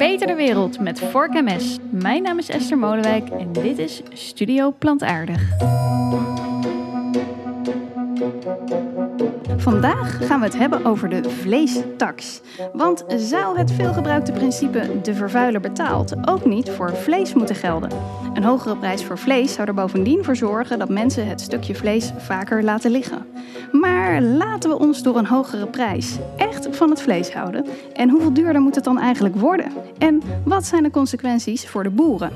Verbeter de wereld met Vork MS. Mijn naam is Esther Molenwijk en dit is Studio Plantaardig. Vandaag gaan we het hebben over de vleestax. Want zou het veelgebruikte principe de vervuiler betaalt ook niet voor vlees moeten gelden? Een hogere prijs voor vlees zou er bovendien voor zorgen dat mensen het stukje vlees vaker laten liggen. Maar laten we ons door een hogere prijs van het vlees houden? En hoeveel duurder moet het dan eigenlijk worden? En wat zijn de consequenties voor de boeren?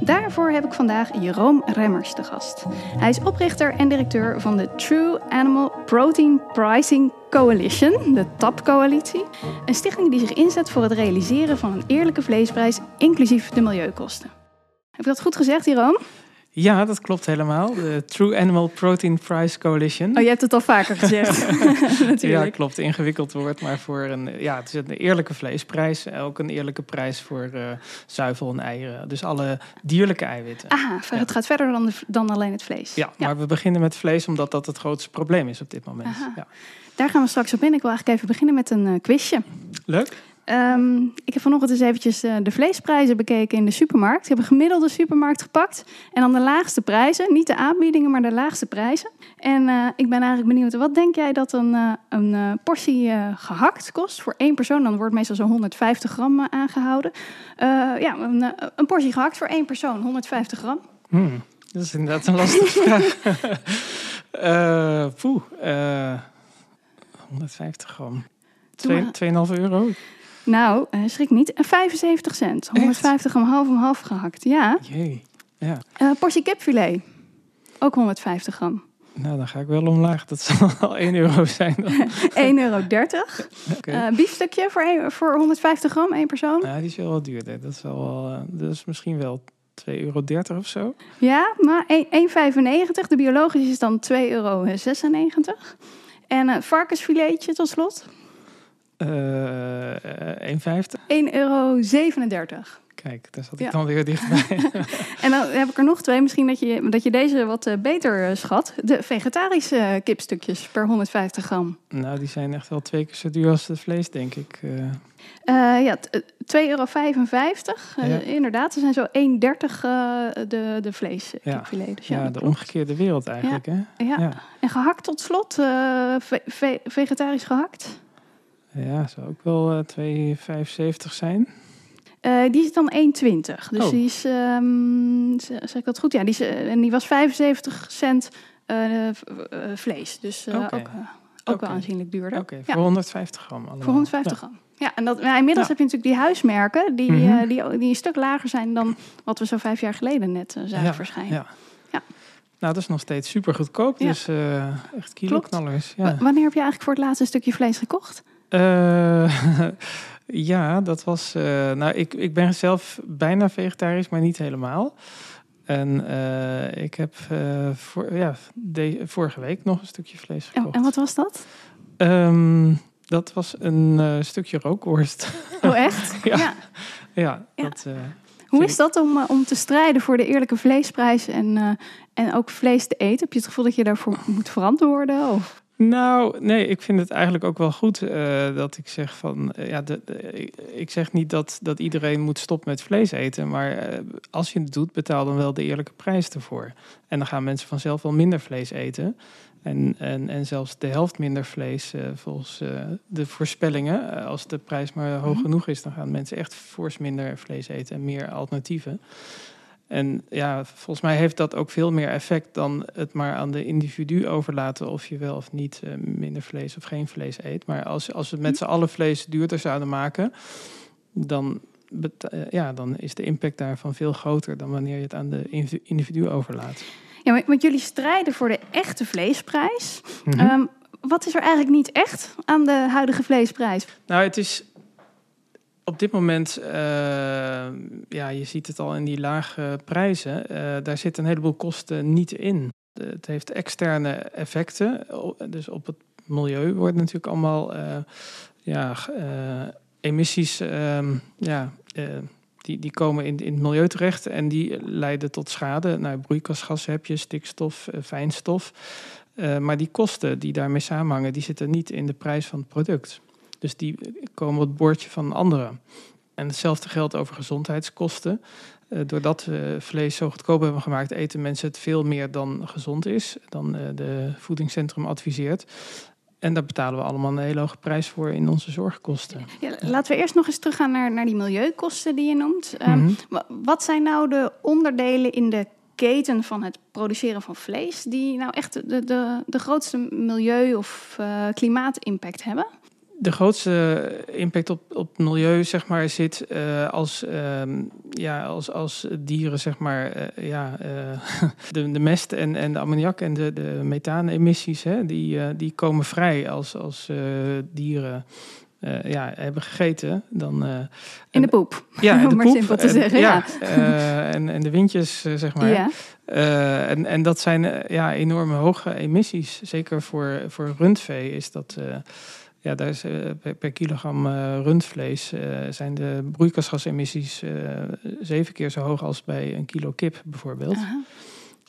Daarvoor heb ik vandaag Jeroen Remmers te gast. Hij is oprichter en directeur van de True Animal Protein Pricing Coalition, de TAP-coalitie. Een stichting die zich inzet voor het realiseren van een eerlijke vleesprijs, inclusief de milieukosten. Heb ik dat goed gezegd, Jeroen? Ja, dat klopt helemaal. De True Animal Protein Price Coalition. Oh, je hebt het al vaker gezegd. ja, klopt. Ingewikkeld woord, maar voor een, ja, het is een eerlijke vleesprijs. Ook een eerlijke prijs voor uh, zuivel en eieren. Dus alle dierlijke eiwitten. Aha, het gaat verder dan, dan alleen het vlees. Ja, maar we beginnen met vlees omdat dat het grootste probleem is op dit moment. Ja. Daar gaan we straks op in. Ik wil eigenlijk even beginnen met een uh, quizje. Leuk. Um, ik heb vanochtend eens eventjes uh, de vleesprijzen bekeken in de supermarkt. Ik heb een gemiddelde supermarkt gepakt. En dan de laagste prijzen. Niet de aanbiedingen, maar de laagste prijzen. En uh, ik ben eigenlijk benieuwd, wat denk jij dat een, uh, een portie gehakt kost voor één persoon? Dan wordt meestal zo'n 150 gram aangehouden. ja, een, een, portie gehakt voor één persoon, 150 gram. Hmm, dat is inderdaad een lastige vraag. poeh, 150 gram. 2,5 euro? Nou, uh, schrik niet. 75 cent. 150 gram half om half gehakt. Ja. Jee. Ja. Uh, portie kipfilet. Ook 150 gram. Nou, dan ga ik wel omlaag. Dat zal al 1 euro zijn. 1,30 euro. Okay. Uh, biefstukje voor, een, voor 150 gram, één persoon. Ja, die is wel wat duurder. Dat is, wel, uh, dat is misschien wel 2,30 euro of zo. Ja, maar 1,95. De biologische is dan 2,96 euro. En uh, varkensfiletje tot slot. Uh, 1,50? 1,37 euro. Kijk, daar zat ik dan weer dichtbij. en dan heb ik er nog twee. Misschien dat je, dat je deze wat uh, beter uh, schat. De vegetarische kipstukjes per 150 gram. Nou, die zijn echt wel twee keer zo duur als het vlees, denk ik. Uh... ja, 2,55 euro. Ja. inderdaad, er zijn zo 1,30 de, de vlees ja. Dus ja, de omgekeerde wereld eigenlijk. Hè? Ja. En gehakt tot slot, ve ve vegetarisch gehakt? Ja, zou ook wel uh, 2,75 zijn. Uh, die is dan 1,20. Dus oh. die is, um, zeg ik dat goed? Ja, die, is, uh, en die was 75 cent uh, vlees. Dus okay. ook, ook okay. wel aanzienlijk duurder. Oké, okay, voor ja. 150 gram allemaal. Voor 150 ja. gram. Ja, en dat, ja, inmiddels ja. heb je natuurlijk die huismerken die, mm -hmm. die, die een stuk lager zijn dan wat we zo vijf jaar geleden net zagen verschijnen. Ja. ja. Nou, dat is nog steeds super goedkoop. Dus echt kiloknallers. Ja. Wanneer heb je eigenlijk voor het laatste stukje vlees gekocht? Uh, ja, dat was. Uh, nou, ik, ik ben zelf bijna vegetarisch, maar niet helemaal. En uh, ik heb voor, ja, de, vorige week nog een stukje vlees gekocht. En, en wat was dat? Um, dat was een stukje rookworst. Oh, echt? ja. ja. ja. ja. Dat, Hoe is dat om, om te strijden voor de eerlijke vleesprijs en, en ook vlees te eten? Heb je het gevoel dat je daarvoor moet verantwoorden? Of? Nou, nee, ik vind het eigenlijk ook wel goed uh, dat ik zeg van, uh, ja, de, de, ik zeg niet dat, dat iedereen moet stoppen met vlees eten, maar uh, als je het doet, betaal dan wel de eerlijke prijs ervoor. En dan gaan mensen vanzelf wel minder vlees eten. En, en, en zelfs de helft minder vlees volgens de voorspellingen. als de prijs maar hoog mhm. genoeg is, dan gaan mensen echt fors minder vlees eten en meer alternatieven. En ja, volgens mij heeft dat ook veel meer effect dan het maar aan de individu overlaten of je wel of niet uh, minder vlees of geen vlees eet. Maar als, als we met mhm. z'n allen vlees duurder zouden maken, dan, uh, ja, dan is de impact daarvan veel groter dan wanneer je het aan de individu overlaat. Ja, want jullie strijden voor de echte vleesprijs. Mm -hmm. um, wat is er eigenlijk niet echt aan de huidige vleesprijs? Nou, het is op dit moment, uh, ja, je ziet het al in die lage prijzen, uh, daar zitten een heleboel kosten niet in. Het heeft externe effecten, dus op het milieu wordt natuurlijk allemaal uh, ja, emissies, ehm, ja, die, die komen in, in het milieu terecht en die leiden tot schade. Nou, broeikasgassen heb je, stikstof, fijnstof. maar die kosten die daarmee samenhangen, die zitten niet in de prijs van het product. Dus die komen op het bordje van anderen. En hetzelfde geldt over gezondheidskosten. Uh, doordat we vlees zo goedkoop hebben gemaakt, eten mensen het veel meer dan gezond is, dan uh, de voedingscentrum adviseert. En daar betalen we allemaal een hele hoge prijs voor in onze zorgkosten. Ja, laten we eerst nog eens teruggaan naar, naar die milieukosten die je noemt. Mm -hmm. Wat zijn nou de onderdelen in de keten van het produceren van vlees die nou echt de, de, de grootste milieu- of uh, klimaatimpact hebben? De grootste impact op, op milieu zeg maar, zit uh, als, uh, ja, als, als dieren, zeg maar, uh, ja, de, de mest en, en de ammoniak en de, de methaanemissies, hè, die, die komen vrij als, als dieren uh, ja, hebben gegeten, dan... Uh, in de poep. Ja, de maar poep. simpel te zeggen. Ja, ja. Uh, en, en de windjes, zeg maar. Ja. en, en dat zijn ja, enorme hoge emissies. Zeker voor, voor rundvee is dat... ja, daar is, per, per, kilogram rundvlees zijn de broeikasgasemissies zeven keer zo hoog als bij een kilo kip bijvoorbeeld.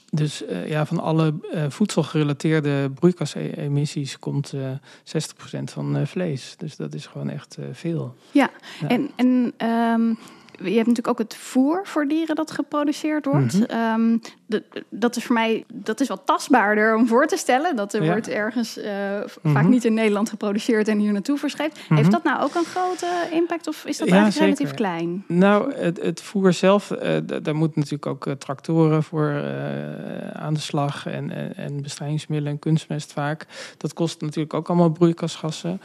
Dus uh, ja, van alle uh, voedselgerelateerde broeikasemissies komt uh, 60% van vlees. Dus dat is gewoon echt veel. Ja, ja. en, en um, je hebt natuurlijk ook het voer voor dieren dat geproduceerd wordt. Mm -hmm. um, de, dat is voor mij dat is wat tastbaarder om voor te stellen. Dat er ja. wordt ergens uh, mm -hmm. vaak niet in Nederland geproduceerd en hier naartoe verschreven. Mm -hmm. Heeft dat nou ook een grote impact of is dat ja, eigenlijk zeker. relatief klein? Nou, het, het voer zelf, uh, daar moeten natuurlijk ook uh, tractoren voor aan de slag en, en, en bestrijdingsmiddelen en kunstmest vaak. Dat kost natuurlijk ook allemaal broeikasgassen.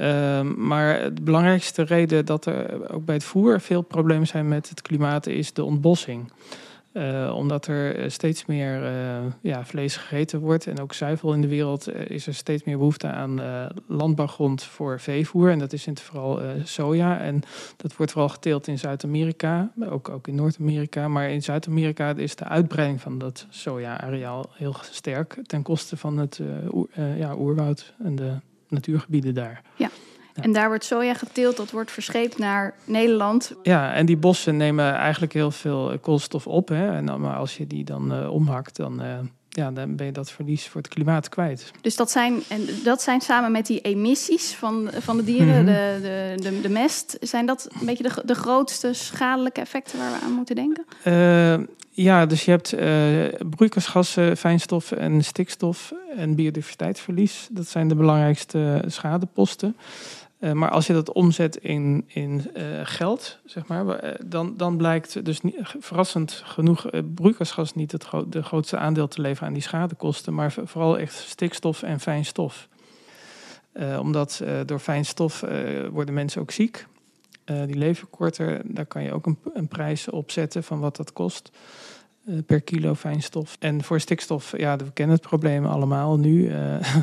Uh, maar de belangrijkste reden dat er ook bij het voer veel problemen zijn met het klimaat is de ontbossing. Uh, omdat er steeds meer uh, ja, vlees gegeten wordt en ook zuivel in de wereld, is er steeds meer behoefte aan landbouwgrond voor veevoer. En dat is in het vooral soja. En dat wordt vooral geteeld in Zuid-Amerika, ook, ook in Noord-Amerika. Maar in Zuid-Amerika is de uitbreiding van dat soja-areaal heel sterk ten koste van het ja, oerwoud en de natuurgebieden daar. Ja. Ja. En daar wordt soja geteeld, dat wordt verscheept naar Nederland. Ja, en die bossen nemen eigenlijk heel veel koolstof op. Hè? En dan, maar als je die dan uh, omhakt, dan, uh, ja, dan ben je dat verlies voor het klimaat kwijt. Dus dat zijn, en dat zijn samen met die emissies van, van de dieren, mm -hmm. de, de, de, de, mest, zijn dat een beetje de, de grootste schadelijke effecten waar we aan moeten denken? Uh, ja, dus je hebt uh, broeikasgassen, fijnstof en stikstof en biodiversiteitsverlies. Dat zijn de belangrijkste schadeposten. Uh, maar als je dat omzet in, in uh, geld, zeg maar, dan, dan blijkt dus verrassend genoeg broeikasgas niet het de grootste aandeel te leveren aan die schadekosten, maar vooral echt stikstof en fijnstof. omdat door fijnstof worden mensen ook ziek. Die leven korter, daar kan je ook een, een prijs op zetten van wat dat kost per kilo fijnstof. En voor stikstof, ja, we kennen het probleem allemaal nu. Uh,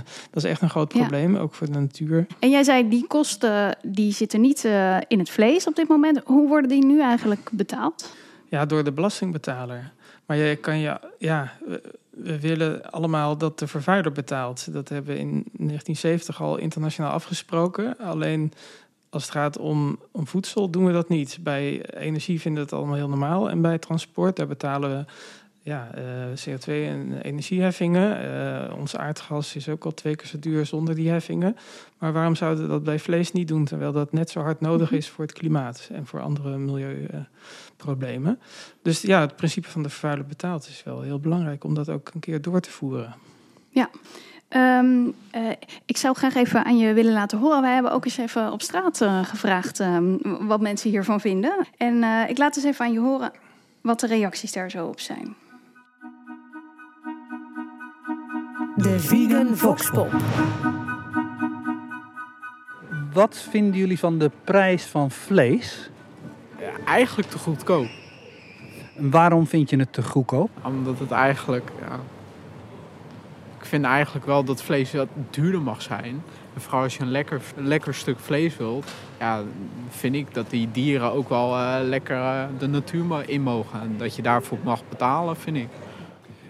dat is echt een groot probleem, ja. ook voor de natuur. En jij zei, die kosten die zitten niet in het vlees op dit moment. Hoe worden die nu eigenlijk betaald? Ja, door de belastingbetaler. Maar je kan je, ja, we, we willen allemaal dat de vervuiler betaalt. Dat hebben we in 1970 al internationaal afgesproken. Alleen als het gaat om, om voedsel doen we dat niet. Bij energie vinden we het allemaal heel normaal. En bij transport, daar betalen we ja, uh, CO2 en energieheffingen. Uh, ons aardgas is ook al twee keer zo duur zonder die heffingen. Maar waarom zouden we dat bij vlees niet doen, terwijl dat net zo hard nodig is voor het klimaat en voor andere milieuproblemen? Uh, dus ja, het principe van de vervuiler betaalt is wel heel belangrijk om dat ook een keer door te voeren. Ja, Um, uh, ik zou graag even aan je willen laten horen. Wij hebben ook eens even op straat uh, gevraagd um, wat mensen hiervan vinden. En uh, ik laat eens even aan je horen wat de reacties daar zo op zijn. De Vegan Voxpop. Wat vinden jullie van de prijs van vlees? Ja, eigenlijk te goedkoop. En waarom vind je het te goedkoop? Omdat het eigenlijk... Ja, vind eigenlijk wel dat vlees wat duurder mag zijn. En vooral als je een lekker, lekker stuk vlees wilt, ja, vind ik dat die dieren ook wel uh, lekker uh, de natuur in mogen. En dat je daarvoor mag betalen, vind ik.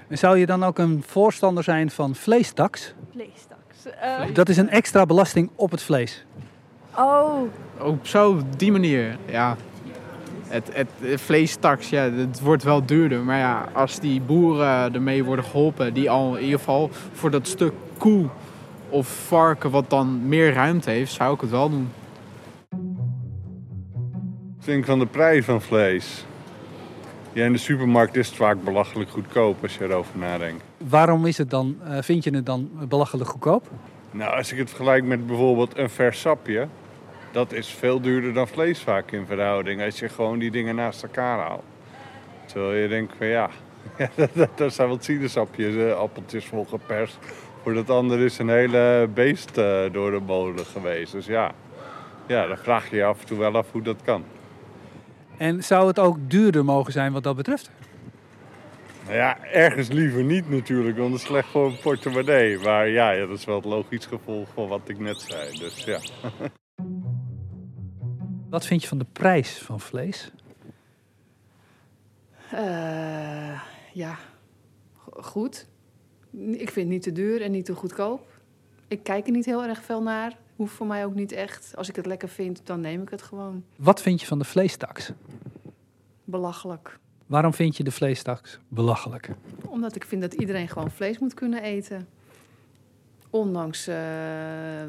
En zou je dan ook een voorstander zijn van vleestaks? Vleestaks? Uh... Dat is een extra belasting op het vlees. Oh. Op zo, die manier, ja het, het, het vleestaks, ja, het wordt wel duurder. Maar ja, als die boeren ermee worden geholpen, die al in ieder geval voor dat stuk koe of varken wat dan meer ruimte heeft, zou ik het wel doen. vind ik van de prijs van vlees? Ja, in de supermarkt is het vaak belachelijk goedkoop als je erover nadenkt. Waarom is het dan, eh, vind je het dan belachelijk goedkoop? Nou, als ik het vergelijk met bijvoorbeeld een vers sapje, dat is veel duurder dan vlees vaak in verhouding. Als je gewoon die dingen naast elkaar haalt. Terwijl je denkt van ja, daar zijn wat sinaasappjes, eh, appeltjes vol geperst. Voor dat andere is een hele beest eh, door de molen geweest. Dus ja, ja, dan vraag je je af en toe wel af hoe dat kan. En zou het ook duurder mogen zijn wat dat betreft? Nou ja, ergens liever niet natuurlijk, want het is slecht voor een portemonnee. Maar ja, ja, dat is wel het logisch gevolg van wat ik net zei. Dus ja. Wat vind je van de prijs van vlees? Eh, ja, Go- goed. Ik vind het niet te duur en niet te goedkoop. Ik kijk er niet heel erg veel naar. Hoeft voor mij ook niet echt. Als ik het lekker vind, dan neem ik het gewoon. Wat vind je van de vleestaks? Belachelijk. Waarom vind je de vleestaks belachelijk? Omdat ik vind dat iedereen gewoon vlees moet kunnen eten. Ondanks eh,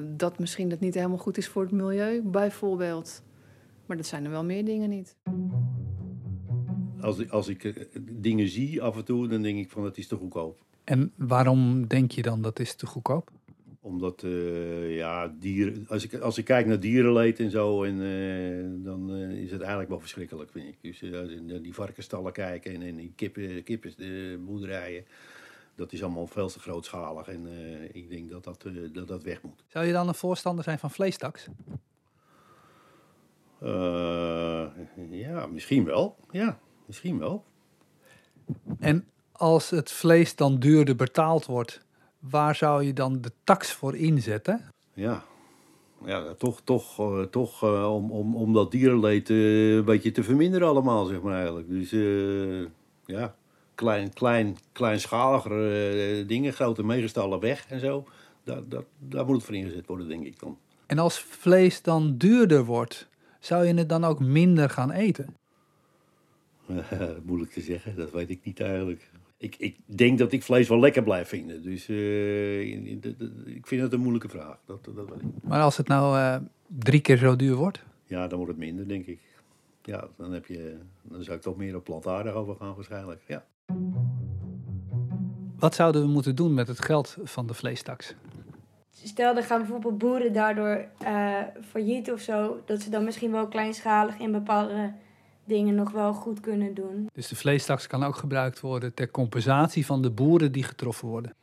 dat misschien dat niet helemaal goed is voor het milieu, bijvoorbeeld. Maar dat zijn er wel meer dingen niet. Als, ik- als ik eh, dingen zie af en toe, dan denk ik van het is te goedkoop. En waarom denk je dan dat is te goedkoop? Omdat, eh, ja, dieren, als, ik, als ik kijk naar dierenleed en zo, en, eh, dan is het eigenlijk wel verschrikkelijk, vind ik. Dus als die varkenstallen kijken en, en die kippen, kippen de boerderijen, dat is allemaal veel te grootschalig. En eh, ik denk dat dat, dat dat weg moet. Zou je dan een voorstander zijn van vleestaks? Eh, ja, misschien wel. Ja, misschien wel. En als het vlees dan duurder betaald wordt, waar zou je dan de tax voor inzetten? Ja, ja toch, toch, eh, toch eh, om, om, om dat dierenleed een beetje te verminderen allemaal, zeg maar eigenlijk. Dus ja, klein, klein, kleinschaligere eh, dingen, grote megastallen weg en zo. Daar, daar, daar moet het voor ingezet worden, denk ik dan. En als vlees dan duurder wordt, zou je het dan ook minder gaan eten? Moeilijk te zeggen, dat weet ik niet eigenlijk. Ik, ik denk dat ik vlees wel lekker blijf vinden. Dus eh, ik vind het een moeilijke vraag. Dat, dat weet ik. Maar als het nou eh, drie keer zo duur wordt? Ja, dan wordt het minder, denk ik. Ja, dan, heb je, dan zou ik toch meer op plantaardig overgaan waarschijnlijk. Ja. Wat zouden we moeten doen met het geld van de vleestaks? Stel, er gaan bijvoorbeeld boeren daardoor eh failliet of zo, dat ze dan misschien wel kleinschalig in bepaalde dingen nog wel goed kunnen doen. Dus de vleestaks kan ook gebruikt worden ter compensatie van de boeren die getroffen worden.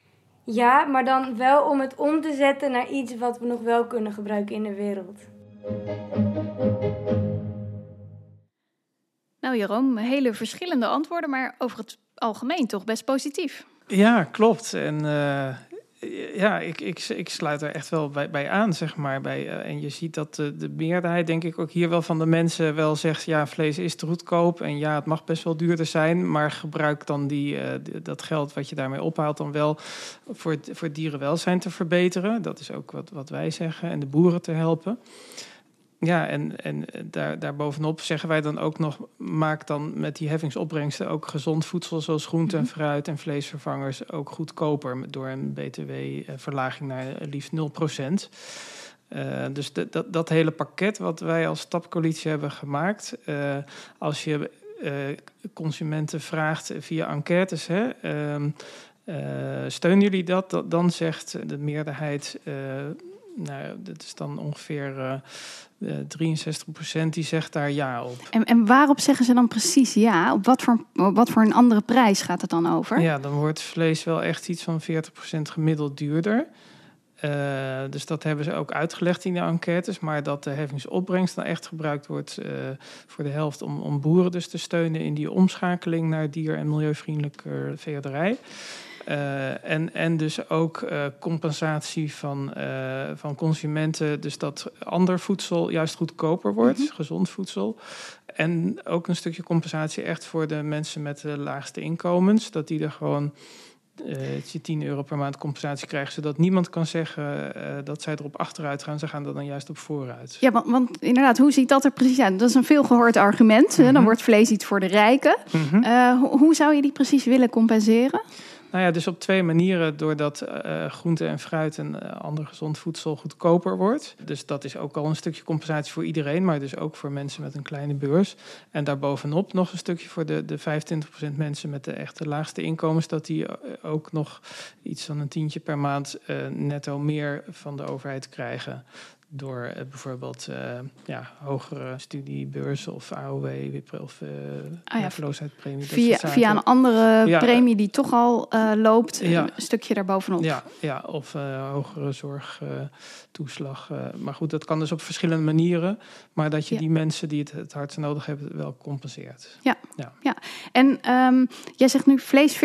Ja, maar dan wel om het om te zetten naar iets wat we nog wel kunnen gebruiken in de wereld. Nou, Jeroen, hele verschillende antwoorden, maar over het algemeen toch best positief. Ja, klopt. En eh, ja, ik, ik, ik sluit er echt wel bij, bij aan, zeg maar. Bij, eh, en je ziet dat de, de meerderheid, denk ik, ook hier wel van de mensen wel zegt... ja, vlees is te goedkoop en ja, het mag best wel duurder zijn... maar gebruik dan die, eh, dat geld wat je daarmee ophaalt dan wel... voor voor dierenwelzijn te verbeteren. Dat is ook wat, wat wij zeggen. En de boeren te helpen. Ja, en, en daar, daarbovenop zeggen wij dan ook nog... maak dan met die heffingsopbrengsten ook gezond voedsel... zoals groente en fruit en vleesvervangers ook goedkoper... door een btw-verlaging naar liefst 0 Eh, dus de- dat, dat hele pakket wat wij als stapcoalitie hebben gemaakt... eh, als je eh, consumenten vraagt via enquêtes... Hè, ehm, eh, steunen jullie dat? Dat- Dan zegt de meerderheid... eh, nou, dat is dan ongeveer eh, eh, 63% die zegt daar ja op. En, en waarop zeggen ze dan precies ja? Op wat voor, op wat voor een andere prijs gaat het dan over? Ja, dan wordt vlees wel echt iets van 40% gemiddeld duurder. Eh, dus dat hebben ze ook uitgelegd in de enquêtes. Maar dat de heffingsopbrengst dan echt gebruikt wordt eh, voor de helft om, om boeren dus te steunen in die omschakeling naar dier- en milieuvriendelijke veehouderij. Eh, en, en dus ook eh, compensatie van, eh, van consumenten. Dus dat ander voedsel juist goedkoper wordt, gezond voedsel. En ook een stukje compensatie echt voor de mensen met de laagste inkomens. Dat die er gewoon je 10 euro per maand compensatie krijgen. Zodat niemand kan zeggen dat zij erop achteruit gaan. Ze gaan er dan juist op vooruit. Ja, want, want inderdaad, hoe ziet dat er precies uit? Dat is een veelgehoord argument. Dan wordt vlees iets voor de rijken. Mhm. Ho- hoe zou je die precies willen compenseren? Nou ja, dus op twee manieren. Doordat uh, groente en fruit en uh, ander gezond voedsel goedkoper wordt. Dus dat is ook al een stukje compensatie voor iedereen, maar dus ook voor mensen met een kleine beurs. En daarbovenop nog een stukje voor de, de 25% mensen met de echte laagste inkomens. Dat die ook nog iets van een tientje per maand netto meer van de overheid krijgen door uh, bijvoorbeeld uh, ja, hogere studiebeurzen of AOW of uh, ah, ja, Via, via een andere ja, premie die toch al loopt, ja. een stukje daarbovenop. Ja, ja of hogere zorgtoeslag. maar goed, dat kan dus op verschillende manieren. Maar dat je die mensen die het het hardst nodig hebben wel compenseert. Ja, ja. ja. en um, jij zegt nu vlees 40%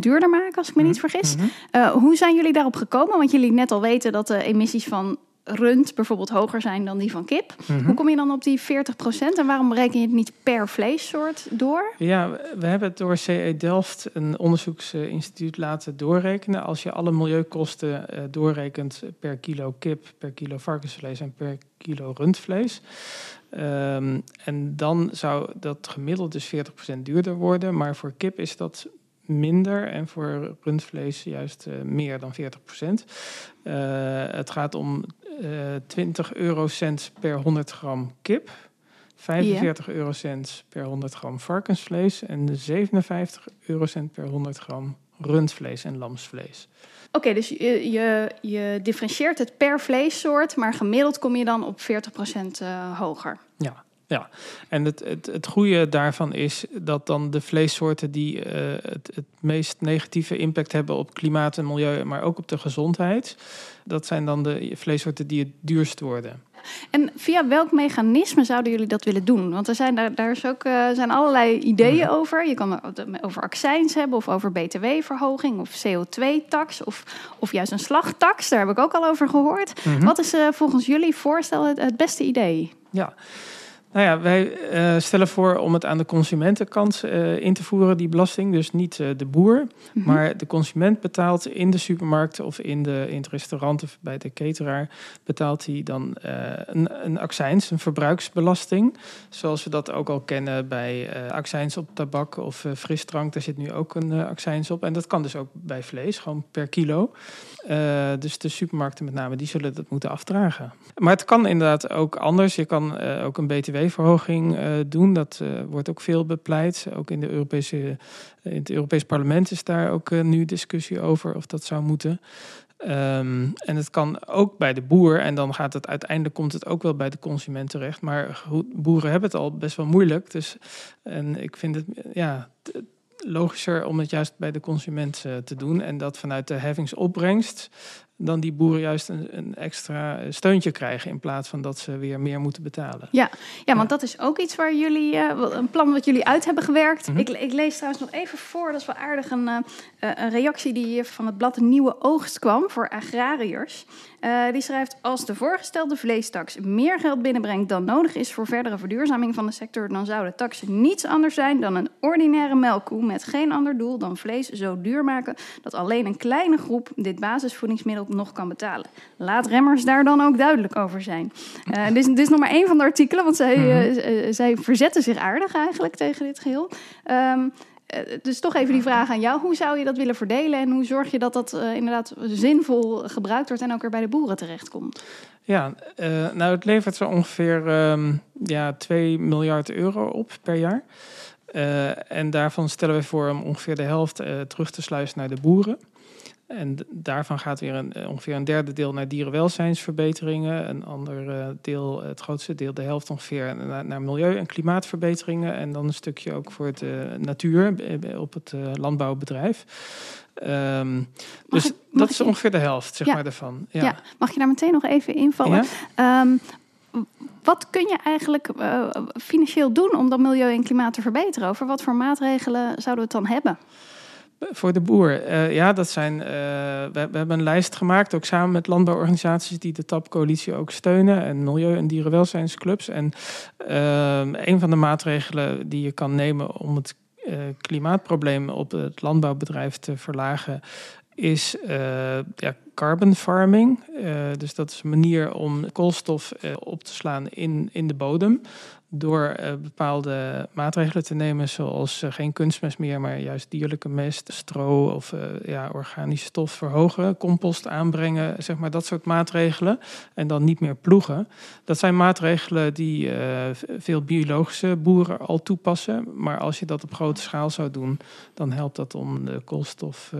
duurder maken, als ik me mm -hmm. niet vergis. Mm -hmm. hoe zijn jullie daarop gekomen? Want jullie net al weten dat de emissies van rund bijvoorbeeld hoger zijn dan die van kip. Mm -hmm. Hoe kom je dan op die 40% en waarom bereken je het niet per vleessoort door? Ja, we hebben het door CE Delft, een onderzoeksinstituut, laten doorrekenen. Als je alle milieukosten uh, doorrekent per kilo kip, per kilo varkensvlees en per kilo rundvlees. Um, en dan zou dat gemiddeld dus 40% duurder worden. Maar voor kip is dat minder en voor rundvlees juist uh, meer dan 40 procent. Uh, het gaat om 20 eurocent per 100 gram kip, 45 yeah. eurocent per 100 gram varkensvlees en 57 eurocent per 100 gram rundvlees en lamsvlees. Oké, okay, dus je, je, je differentieert het per vleessoort, maar gemiddeld kom je dan op 40% hoger. Ja. Ja, en het, het, het goede daarvan is dat dan de vleessoorten die uh, het, het meest negatieve impact hebben op klimaat en milieu, maar ook op de gezondheid, dat zijn dan de vleessoorten die het duurst worden. En via welk mechanisme zouden jullie dat willen doen? Want er zijn, daar, daar is ook, uh, zijn allerlei ideeën over. Je kan het over accijns hebben of over btw-verhoging of CO2-tax of, of juist een slagtax. Daar heb ik ook al over gehoord. Mm -hmm. Wat is uh, volgens jullie voorstel het, het beste idee? Ja. Nou ja, wij uh, stellen voor om het aan de consumentenkant uh, in te voeren, die belasting. Dus niet uh, de boer, mm -hmm. maar de consument betaalt in de supermarkt of in, de, in het restaurant of bij de cateraar, betaalt hij dan een, een accijns, een verbruiksbelasting. Zoals we dat ook al kennen bij accijns op tabak of frisdrank. Daar zit nu ook een accijns op. En dat kan dus ook bij vlees, gewoon per kilo. Dus de supermarkten met name, die zullen dat moeten afdragen. Maar het kan inderdaad ook anders. Je kan ook een btw verhoging uh, doen. Dat wordt ook veel bepleit. Ook in, de Europese, in het Europees Parlement is daar ook nu discussie over of dat zou moeten. Um, en het kan ook bij de boer, en dan gaat het uiteindelijk komt het ook wel bij de consument terecht. Maar boeren hebben het al best wel moeilijk. Dus en ik vind het ja, logischer om het juist bij de consument te doen. En dat vanuit de heffingsopbrengst dan die boeren juist een, een, extra steuntje krijgen in plaats van dat ze weer meer moeten betalen. Ja, ja want dat is ook iets waar jullie, uh, een plan wat jullie uit hebben gewerkt. Mm -hmm. ik, ik, lees trouwens nog even voor, dat is wel aardig, een, uh, een reactie die van het blad Nieuwe Oogst kwam voor agrariërs. Uh, die schrijft: Als de voorgestelde vleestaks meer geld binnenbrengt dan nodig is voor verdere verduurzaming van de sector, dan zou de tax niets anders zijn dan een ordinaire melkkoe met geen ander doel dan vlees zo duur maken dat alleen een kleine groep dit basisvoedingsmiddel nog kan betalen. Laat remmers daar dan ook duidelijk over zijn. Uh, dit, is, dit, is, nog maar één van de artikelen, want zij, uh, zij verzetten zich aardig eigenlijk tegen dit geheel. Um, dus toch even die vraag aan jou. Hoe zou je dat willen verdelen en hoe zorg je dat dat uh, inderdaad zinvol gebruikt wordt en ook weer bij de boeren terechtkomt? Ja, uh, nou het levert zo ongeveer um, ja, 2 miljard euro op per jaar. Uh, en daarvan stellen we voor om ongeveer de helft terug te sluizen naar de boeren. En daarvan gaat weer een, ongeveer een derde deel naar dierenwelzijnsverbeteringen. Een ander uh, deel, het grootste deel, de helft ongeveer, naar, naar, milieu- en klimaatverbeteringen. En dan een stukje ook voor de natuur op het landbouwbedrijf. Um, dus ik, dat is ongeveer de helft, zeg ja, maar, daarvan. Ja. ja. mag je daar meteen nog even invallen? Ja? Um, wat kun je eigenlijk uh, financieel doen om dat milieu en klimaat te verbeteren? Over wat voor maatregelen zouden we het dan hebben? Voor de boer, uh, ja, dat zijn. Uh, we, hebben een lijst gemaakt, ook samen met landbouworganisaties die de TAP-coalitie ook steunen, en milieu- en dierenwelzijnsclubs. En uh, een van de maatregelen die je kan nemen om het klimaatprobleem op het landbouwbedrijf te verlagen, is ja, carbon farming. dus dat is een manier om koolstof op te slaan in, in de bodem door eh, bepaalde maatregelen te nemen, zoals eh, geen kunstmest meer, maar juist dierlijke mest, stro of eh, ja, organische stof verhogen, compost aanbrengen, zeg maar dat soort maatregelen. En dan niet meer ploegen. Dat zijn maatregelen die veel biologische boeren al toepassen. Maar als je dat op grote schaal zou doen, dan helpt dat om de koolstof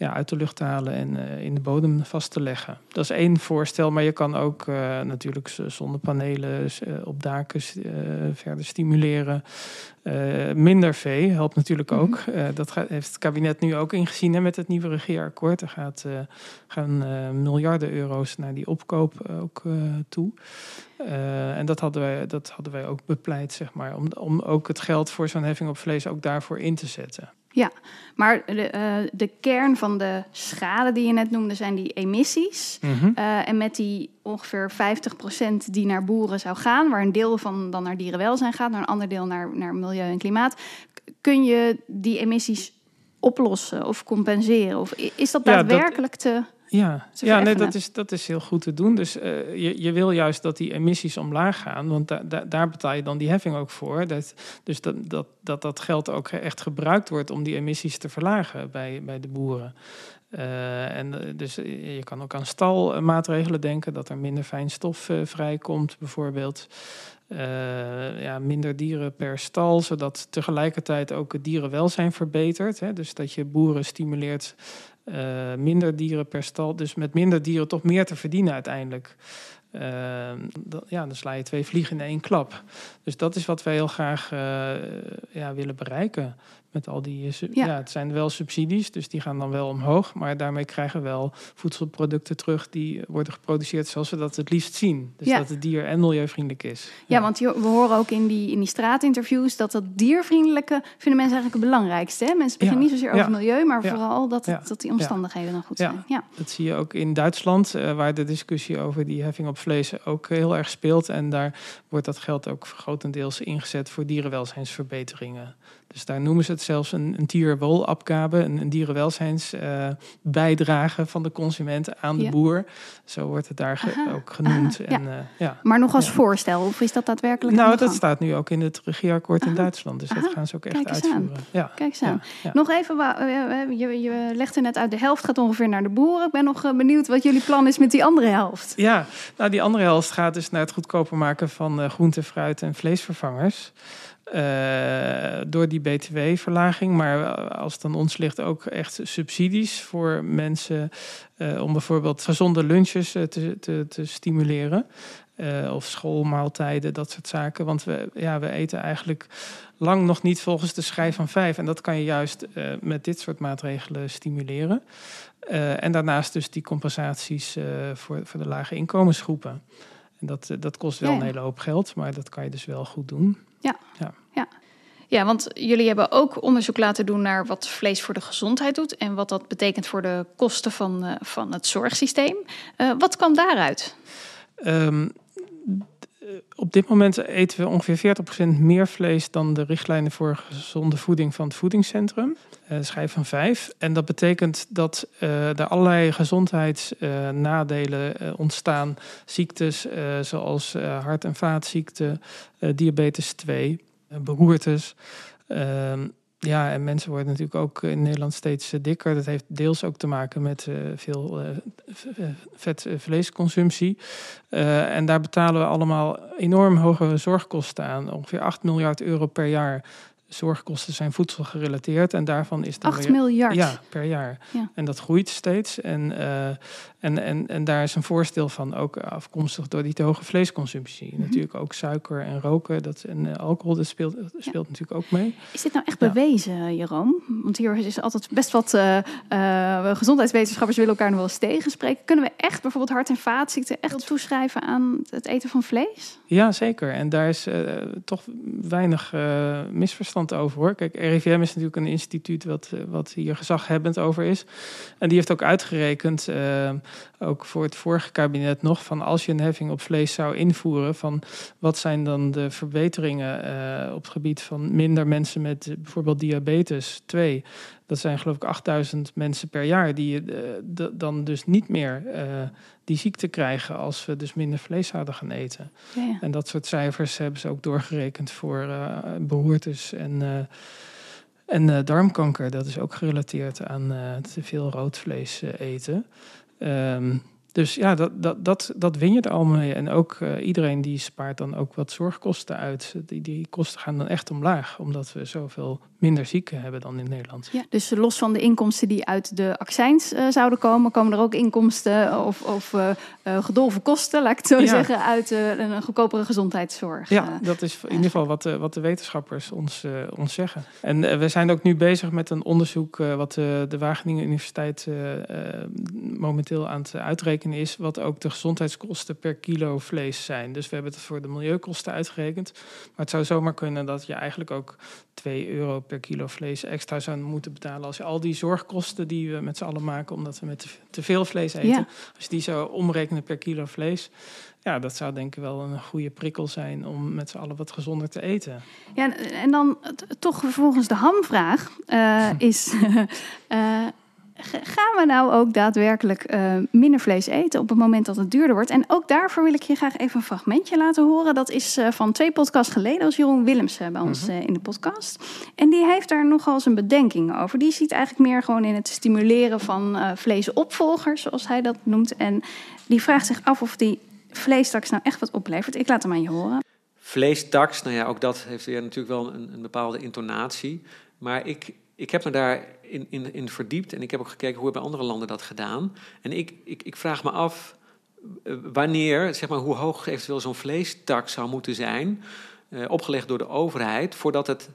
ja, uit de lucht te halen en eh, in de bodem vast te leggen. Dat is één voorstel, maar je kan ook eh, natuurlijk zonnepanelen eh, op daken verder stimuleren. Minder vee helpt natuurlijk ook. Eh, dat gaat, heeft het kabinet nu ook ingezien hè, met het nieuwe regeerakkoord. Er gaat, gaan miljarden euro's naar die opkoop ook toe. En dat hadden, wij, dat hadden wij ook bepleit, zeg maar. Om, om ook het geld voor zo'n heffing op vlees ook daarvoor in te zetten. Ja, maar de, eh, de kern van de schade die je net noemde zijn die emissies. Mhm. Eh, en met die ongeveer 50% die naar boeren zou gaan, waar een deel van dan naar dierenwelzijn gaat, naar een ander deel naar, naar milieu en klimaat, kun je die emissies oplossen of compenseren? Of is dat Ja, dat- daadwerkelijk te. Ja, ja nee, dat, is, dat is heel goed te doen. Dus eh, je, je wil juist dat die emissies omlaag gaan, want da, da- daar betaal je dan die heffing ook voor. Dat, dus dat, dat, dat dat geld ook echt gebruikt wordt om die emissies te verlagen bij, bij de boeren. Eh, en eh, dus je kan ook aan stalmaatregelen denken, dat er minder fijn stof eh, vrijkomt, bijvoorbeeld. Ja, minder dieren per stal, zodat tegelijkertijd ook het dierenwelzijn verbetert. Hè? Dus dat je boeren stimuleert eh, minder dieren per stal. Dus met minder dieren toch meer te verdienen uiteindelijk. Eh, ja, dan sla je twee vliegen in één klap. Dus dat is wat wij heel graag eh, ja, willen bereiken. Met al die, eh, Ja. ja. het zijn wel subsidies, dus die gaan dan wel omhoog. Maar daarmee krijgen we wel voedselproducten terug die worden geproduceerd zoals we dat het liefst zien. Dus Ja. dat het dier- en milieuvriendelijk is. Ja, want we horen ook in die, in die straatinterviews dat dat diervriendelijke vinden mensen eigenlijk het belangrijkste. Hè? Mensen beginnen niet zozeer over milieu, maar vooral dat, dat die omstandigheden dan goed zijn. Ja. Dat zie je ook in Duitsland, eh, waar de discussie over die heffing op vlees ook heel erg speelt. En daar wordt dat geld ook grotendeels ingezet voor dierenwelzijnsverbeteringen. Dus daar noemen ze het zelfs een, een dierwolabgabe, een, een dierenwelzijnsbijdrage van de consument aan de Ja. boer. Zo wordt het daar ge- Aha, ook genoemd. aha, en, eh, ja. Maar nog als voorstel, of is dat daadwerkelijk Nou, dat staat nu ook in het regeerakkoord in Duitsland. Dus dat gaan ze ook echt aan. uitvoeren. Kijk eens aan. Nog even, eh, eh, je, je legde net uit, de helft gaat ongeveer naar de boeren. Ik ben nog eh, benieuwd wat jullie plan is met die andere helft. Ja, nou die andere helft gaat dus naar het goedkoper maken van eh, groente, fruit en vleesvervangers. Eh, door die btw-verlaging. Maar als het aan ons ligt ook echt subsidies voor mensen eh, om bijvoorbeeld gezonde lunches eh, te, te, te stimuleren. Of schoolmaaltijden, dat soort zaken. Want we, ja, we eten eigenlijk lang nog niet volgens de schijf van vijf. En dat kan je juist met dit soort maatregelen stimuleren. En daarnaast dus die compensaties voor, voor de lage inkomensgroepen. En dat, dat kost wel Ja, ja. een hele hoop geld, maar dat kan je dus wel goed doen. Ja. Ja. Ja. Want jullie hebben ook onderzoek laten doen naar wat vlees voor de gezondheid doet en wat dat betekent voor de kosten van, eh, van het zorgsysteem. Eh, wat kwam daaruit? Ehm, eh, op dit moment eten we ongeveer 40% meer vlees dan de richtlijnen voor gezonde voeding van het voedingscentrum. eh schijf van vijf. En dat betekent dat er allerlei gezondheidsnadelen ontstaan. Ziektes zoals hart- en vaatziekten, diabetes 2, eh, beroertes. Ehm, ja, en mensen worden natuurlijk ook in Nederland steeds eh, dikker. Dat heeft deels ook te maken met eh, veel eh, v- eh, vet-vleesconsumptie. Eh, en daar betalen we allemaal enorm hoge zorgkosten aan. Ongeveer 8 miljard euro per jaar. Zorgkosten zijn voedselgerelateerd en daarvan is dan 8 weer- miljard. Ja, per jaar. Ja. En dat groeit steeds. En, eh, en, en, en daar is een voorstel van ook afkomstig door die te hoge vleesconsumptie. Mhm. Natuurlijk ook suiker en roken dat, en eh, alcohol, dat speelt, dat speelt natuurlijk ook mee. Is dit nou echt Ja. bewezen, Jeroen? Want hier is altijd best wat eh, eh, gezondheidswetenschappers willen elkaar nog wel eens tegenspreken. Kunnen we echt bijvoorbeeld hart- en vaatziekten echt toeschrijven aan het eten van vlees? Ja, zeker. En daar is eh, toch weinig eh, over hoor. Kijk, RIVM is natuurlijk een instituut wat, eh, wat hier gezaghebbend over is. En die heeft ook uitgerekend, eh, ook voor het vorige kabinet nog, van als je een heffing op vlees zou invoeren, van wat zijn dan de verbeteringen eh, op het gebied van minder mensen met bijvoorbeeld diabetes 2. Dat zijn geloof ik 8000 mensen per jaar die uh, de, dan dus niet meer uh, die ziekte krijgen als we dus minder vlees zouden gaan eten. Ja, ja. En dat soort cijfers hebben ze ook doorgerekend voor uh, beroertes en, en darmkanker. Dat is ook gerelateerd aan te veel rood vlees eten. Um, dus ja, dat, dat, dat, dat win je er allemaal mee. En ook uh, iedereen die spaart dan ook wat zorgkosten uit. Die, die kosten gaan dan echt omlaag, omdat we zoveel minder zieken hebben dan in Nederland. Ja, dus los van de inkomsten die uit de accijns uh, zouden komen, komen er ook inkomsten of, of uh, gedolven kosten, laat ik het zo Ja. zeggen, uit een goedkopere gezondheidszorg. Ja, dat is in ieder geval wat de, wat de wetenschappers ons, ons zeggen. En we zijn ook nu bezig met een onderzoek wat de, de Wageningen Universiteit momenteel aan het uitrekenen is, wat ook de gezondheidskosten per kilo vlees zijn. Dus we hebben het voor de milieukosten uitgerekend. Maar het zou zomaar kunnen dat je eigenlijk ook 2 euro per kilo vlees extra zou moeten betalen. Als je al die zorgkosten die we met z'n allen maken, omdat we met te, veel vlees eten, Ja. als je die zou omrekenen per kilo vlees, ja, dat zou denk ik wel een goede prikkel zijn om met z'n allen wat gezonder te eten. Ja, en- dan toch vervolgens de hamvraag eh, is... eh, gaan we nou ook daadwerkelijk eh, minder vlees eten op het moment dat het duurder wordt? En ook daarvoor wil ik je graag even een fragmentje laten horen. Dat is eh, van twee podcasts geleden, als Jeroen Willems eh, bij ons eh, in de podcast. En die heeft daar nogal eens een bedenking over. Die ziet eigenlijk meer gewoon in het stimuleren van eh vleesopvolgers, zoals hij dat noemt. En die vraagt zich af of die vleestaks nou echt wat oplevert. Ik laat hem aan je horen. Vleestaks, nou ja, ook dat heeft weer natuurlijk wel een, een bepaalde intonatie. Maar ik, ik heb me daar in, in, verdiept en ik heb ook gekeken hoe hebben andere landen dat gedaan. En ik, ik, ik vraag me af eh, wanneer, zeg maar, hoe hoog eventueel zo'n vleestaks zou moeten zijn, eh, opgelegd door de overheid, voordat het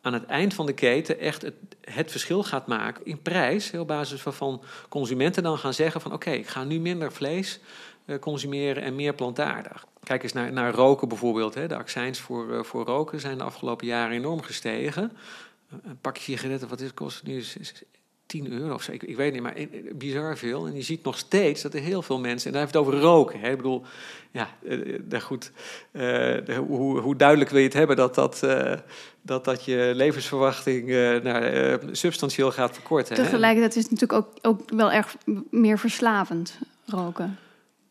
aan het eind van de keten echt het, verschil gaat maken in prijs. Op basis waarvan consumenten dan gaan zeggen van oké, ik ga nu minder vlees eh, consumeren en meer plantaardig. Kijk eens naar, naar roken bijvoorbeeld. Hè. De accijns voor, voor roken zijn de afgelopen jaren enorm gestegen. Een pakje sigaretten, wat is het kost nu? Is, is 10 euro of zo, ik, weet niet, maar eh, bizar veel. En je ziet nog steeds dat er heel veel mensen, en daar heeft het over roken. Hè. Ik bedoel, ja, eh, daar goed, eh, hoe, hoe duidelijk wil je het hebben dat dat, eh, dat, dat je levensverwachting eh, eh, substantieel gaat verkorten. Tegelijkertijd is het natuurlijk ook, ook wel erg meer verslavend roken.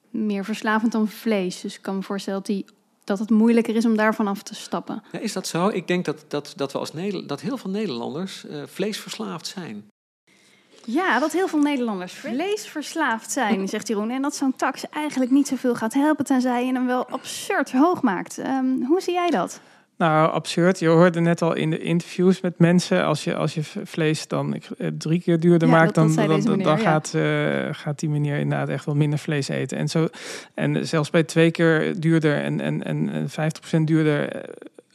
Meer verslavend dan vlees. Dus ik kan me voorstellen dat, die, dat het moeilijker is om daarvan af te stappen. Ja, is dat zo? Ik denk dat, dat, dat, we als Nederland, dat heel veel Nederlanders eh, vleesverslaafd zijn. Ja, dat heel veel Nederlanders vleesverslaafd zijn, zegt Jeroen. En dat zo'n tax eigenlijk niet zoveel gaat helpen, tenzij je hem wel absurd hoog maakt. Ehm, hoe zie jij dat? Nou, absurd. Je hoorde net al in de interviews met mensen, als je, als je vlees dan eh, drie keer duurder Ja, maakt, dan, dan, dan, ja. gaat, eh, gaat die meneer inderdaad echt wel minder vlees eten. En, zo, en zelfs bij twee keer duurder en, en, en en 50% duurder eh,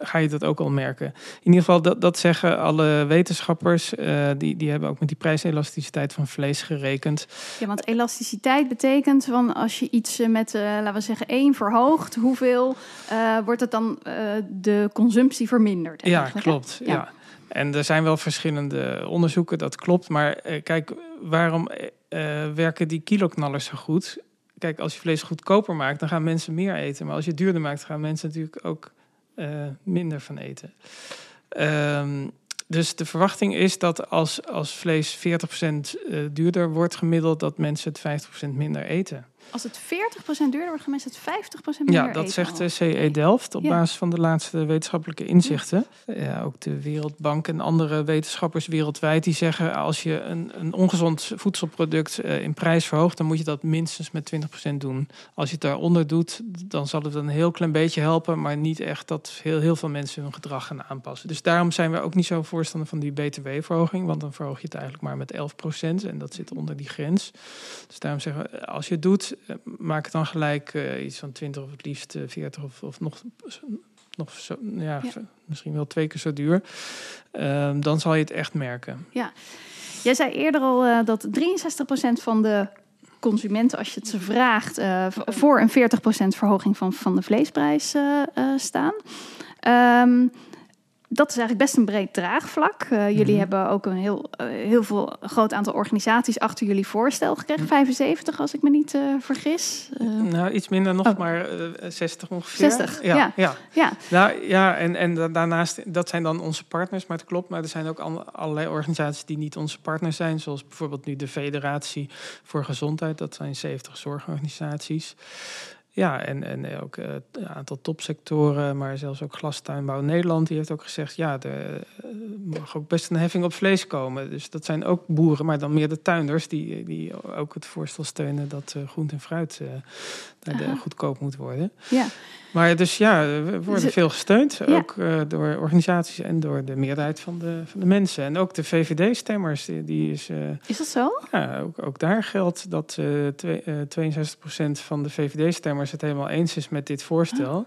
ga je dat ook al merken. In ieder geval, dat, dat zeggen alle wetenschappers. eh, die, die hebben ook met die prijselasticiteit van vlees gerekend. Ja, want elasticiteit betekent van als je iets eh, met, eh, laten we zeggen, één verhoogt, hoeveel wordt het dan de consumptie verminderd? Ja, hè? klopt. Ja. En er zijn wel verschillende onderzoeken, dat klopt. Maar kijk, waarom werken die kiloknallers zo goed? Kijk, als je vlees goedkoper maakt, dan gaan mensen meer eten. Maar als je het duurder maakt, gaan mensen natuurlijk ook minder van eten. Ehm, dus de verwachting is dat als, als vlees 40% eh, duurder wordt gemiddeld, dat mensen het 50% minder eten. Als het 40% duurder wordt, mensen het 50% minder Ja, dat eten zegt de CE Delft op Ja. basis van de laatste wetenschappelijke inzichten. Ja, ook de Wereldbank en andere wetenschappers wereldwijd die zeggen als je een, een ongezond voedselproduct eh, in prijs verhoogt, dan moet je dat minstens met 20% doen. Als je het daaronder doet, dan zal het een heel klein beetje helpen, maar niet echt dat heel, heel veel mensen hun gedrag gaan aanpassen. Dus daarom zijn we ook niet zo voorstander van die btw-verhoging, want dan verhoog je het eigenlijk maar met 11% en dat zit onder die grens. Dus daarom zeggen we, als je het doet, eh, maak het dan gelijk eh, iets van 20 of het liefst eh, 40 of, of nog, nog zo, ja, misschien wel twee keer zo duur. Ehm, dan zal je het echt merken. Ja. Jij zei eerder al eh, dat 63% van de consumenten, als je het ze vraagt, eh, voor een 40% verhoging van, van de vleesprijs eh, eh, staan. Ehm, dat is eigenlijk best een breed draagvlak. Uh, jullie Mhm. hebben ook een heel, uh, heel veel groot aantal organisaties achter jullie voorstel gekregen. 75, als ik me niet uh, vergis. nou, iets minder nog, oh. maar 60 ongeveer. 60, ja. ja. ja. ja. Nou ja, en, en daarnaast, dat zijn dan onze partners, maar het klopt. Maar er zijn ook allerlei organisaties die niet onze partners zijn. Zoals bijvoorbeeld nu de Federatie voor Gezondheid. Dat zijn 70 zorgorganisaties. Ja, en, en ook uh, een aantal topsectoren, maar zelfs ook Glastuinbouw Nederland, die heeft ook gezegd, ja, er mag ook best een heffing op vlees komen. Dus dat zijn ook boeren, maar dan meer de tuinders, die, die ook het voorstel steunen dat uh, groente en fruit goedkoop moet worden. Ja. Maar dus ja, we worden Dus- veel gesteund, Ja. ook uh, door organisaties en door de meerderheid van de, van de mensen. En ook de VVD-stemmers, die, die is... uh, Is dat zo? ja, ook, ook daar geldt dat uh, twee, uh, 62% van de VVD-stemmers het helemaal eens is met dit voorstel.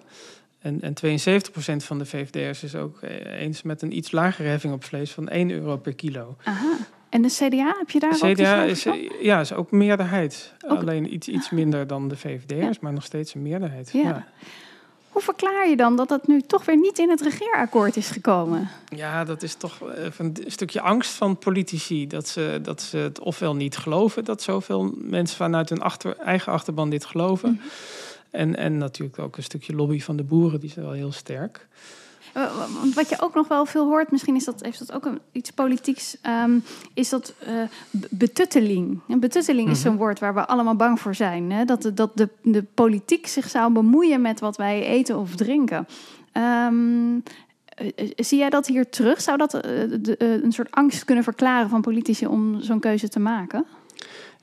En, en 72% van de VVD'ers is ook eh, eens met een iets lagere heffing op vlees van 1 euro per kilo. Aha. En de CDA, heb je daar ook De CDA over is, eh, ja, is ook meerderheid. Ook- Alleen iets, iets minder dan de VVD'ers, maar nog steeds een meerderheid. Ja. Ja. Hoe verklaar je dan dat dat nu toch weer niet in het regeerakkoord is gekomen? Ja, dat is toch eh, een stukje angst van politici. Dat ze, dat ze het ofwel niet geloven dat zoveel mensen vanuit hun achter, eigen achterban dit geloven. Mhm. En, en natuurlijk ook een stukje lobby van de boeren, die is wel heel sterk. Eh, Want wat je ook nog wel veel hoort, misschien is dat, heeft dat ook een, iets politieks, ehm, is dat eh, be- betutteling. En betutteling is Mhm. zo'n woord waar we allemaal bang voor zijn. Hè? Dat, de, dat de, de politiek zich zou bemoeien met wat wij eten of drinken. Ehm, eh, zie jij dat hier terug? Zou dat de- een soort angst kunnen verklaren van politici om zo'n keuze te maken?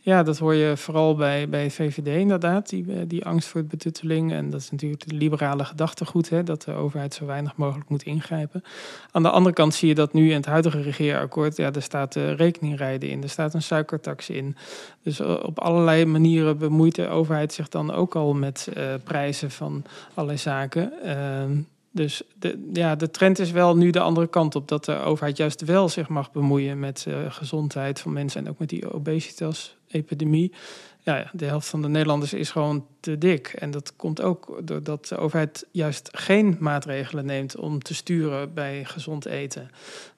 Ja, dat hoor je vooral bij, bij VVD inderdaad, die, eh, die angst voor betutteling. En dat is natuurlijk de liberale gedachtegoed, hè, dat de overheid zo weinig mogelijk moet ingrijpen. Aan de andere kant zie je dat nu in het huidige regeerakkoord, ja, er staat uh, rekeningrijden in, er staat een suikertax in. Dus uh, op allerlei manieren bemoeit de overheid zich dan ook al met uh, prijzen van allerlei zaken. Ehm, dus de, ja, de trend is wel nu de andere kant op. Dat de overheid juist wel zich mag bemoeien met uh, gezondheid van mensen. En ook met die obesitas-epidemie. Ja, de helft van de Nederlanders is gewoon te dik. En dat komt ook doordat de overheid juist geen maatregelen neemt om te sturen bij gezond eten.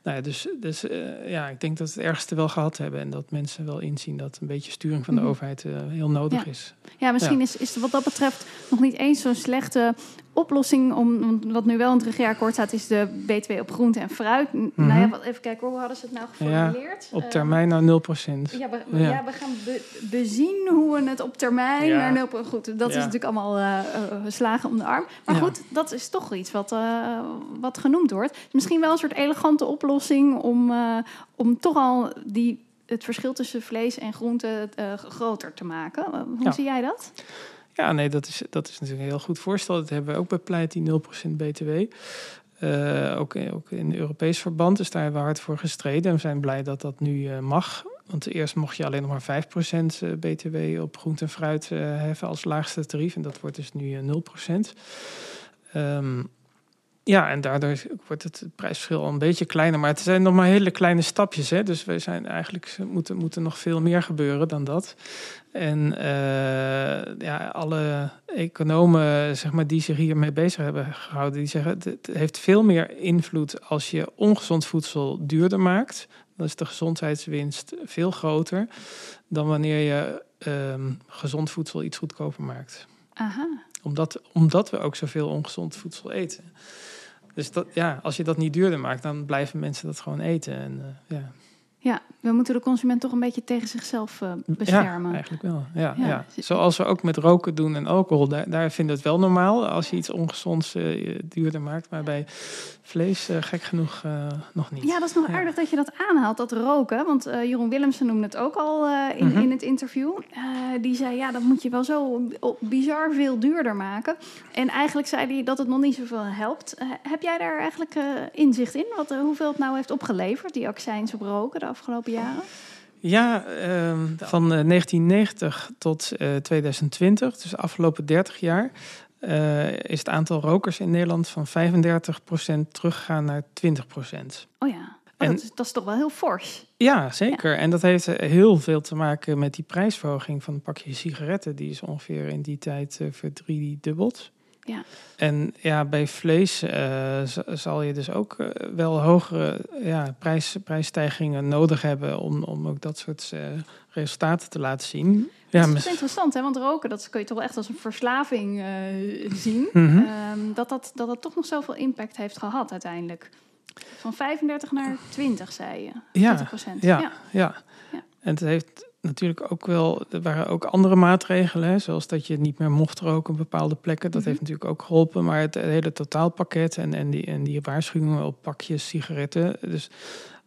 Nou ja, dus dus uh, ja, ik denk dat we het ergste wel gehad hebben. En dat mensen wel inzien dat een beetje sturing van de Mhm. overheid uh, heel nodig Ja. is. Ja, misschien Ja. Is, is wat dat betreft nog niet eens zo'n slechte oplossing. Om, wat nu wel in het regeerakkoord staat, is de B2 op groente en fruit. N- Nou ja, Mhm. wat, even kijken, hoe hadden ze het nou Ja, geformuleerd? op Eh, termijn naar 0%. Ja we, ja. Ja. we gaan be- bezien hoe we het op termijn naar 0. Goed, dat is natuurlijk allemaal eh, slagen om de arm. Maar goed, dat is toch iets wat, wat genoemd wordt. Misschien wel een soort elegante oplossing om, om toch al die, het verschil tussen vlees en groente groter te maken. Hoe Ja. zie jij dat? Ja, nee, dat is, dat is natuurlijk een heel goed voorstel. Dat hebben we ook bepleit, die 0% BTW. Eh, ook, in- ook in Europees verband, dus daar hebben we hard voor gestreden. En we zijn blij dat dat nu eh, mag. Want eerst mocht je alleen nog maar 5% eh, BTW op groente en fruit heffen als laagste tarief. En dat wordt dus nu eh, 0%. Ehm, ja, en daardoor wordt het prijsverschil al een beetje kleiner. Maar het zijn nog maar hele kleine stapjes. Hè? Dus we zijn eigenlijk moeten, moeten nog veel meer gebeuren dan dat. En eh, ja, alle economen zeg maar, die zich hiermee bezig hebben gehouden, die zeggen het, heeft veel meer invloed als je ongezond voedsel duurder maakt. Dan is de gezondheidswinst veel groter dan wanneer je ehm, gezond voedsel iets goedkoper maakt Aha. Omdat, omdat we ook zoveel ongezond voedsel eten. Dus dat, ja, als je dat niet duurder maakt, dan blijven mensen dat gewoon eten. En, eh, ja. Ja, we moeten de consument toch een beetje tegen zichzelf eh, beschermen. Ja, eigenlijk wel. Ja, Ja. ja. Zoals we ook met roken doen en alcohol. Daar, daar vinden we het wel normaal als je iets ongezonds eh, duurder maakt. Maar bij vlees, eh, gek genoeg, nog niet. Ja, dat is nog Ja. aardig dat je dat aanhaalt, dat roken. Want Jeroen Willemsen noemde het ook al in, Mhm. in het interview. Die zei, ja, dat moet je wel zo bizar veel duurder maken. En eigenlijk zei hij dat het nog niet zoveel helpt. Heb jij daar eigenlijk inzicht in? Wat, hoeveel het nou heeft opgeleverd, die accijns op roken afgelopen jaren? Ja, ehm, van eh, 1990 tot eh, 2020, dus de afgelopen 30 jaar, eh, is het aantal rokers in Nederland van 35% teruggegaan naar 20%. Oh ja, oh, En- dat, is, dat is toch wel heel fors. Ja, zeker. En dat heeft eh, heel veel te maken met die prijsverhoging van een pakje sigaretten. Die is ongeveer in die tijd eh verdriedubbeld. Ja. En ja, bij vlees eh, zal je dus ook eh, wel hogere ja, prijs, prijsstijgingen nodig hebben om, om ook dat soort eh, resultaten te laten zien. Ja, dat is interessant, hè? want roken, dat kun je toch wel echt als een verslaving zien. Mhm. Ehm, dat, dat, dat het toch nog zoveel impact heeft gehad uiteindelijk. Van 35 naar 20, zei je. 20 Ja, procent. ja. ja. Ja. En het heeft natuurlijk ook wel, er waren ook andere maatregelen, zoals dat je niet meer mocht roken op bepaalde plekken. Dat Mhm. heeft natuurlijk ook geholpen, maar het hele totaalpakket en, en, die, en die waarschuwingen op pakjes sigaretten. Dus,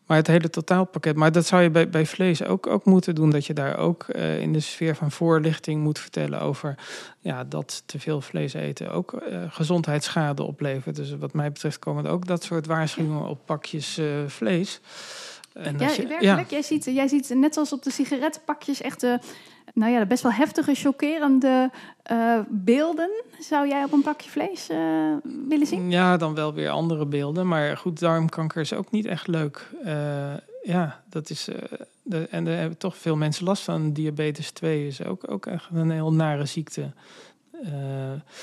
maar het hele totaalpakket, maar dat zou je bij, bij vlees ook, ook moeten doen, dat je daar ook eh, in de sfeer van voorlichting moet vertellen over ja, dat te veel vlees eten ook eh, gezondheidsschade oplevert. Dus wat mij betreft komen er ook dat soort waarschuwingen op pakjes eh, vlees. En Ja, je- werkelijk. Jij, ziet, jij ziet net zoals op de sigarettenpakjes echt de, nou ja, de best wel heftige, chockerende eh, beelden. Zou jij op een pakje vlees eh, willen zien? Ja, dan wel weer andere beelden. Maar goed, darmkanker is ook niet echt leuk. Eh, ja, dat is. eh, de, en daar hebben toch veel mensen last van. Diabetes 2 is ook, ook echt een heel nare ziekte.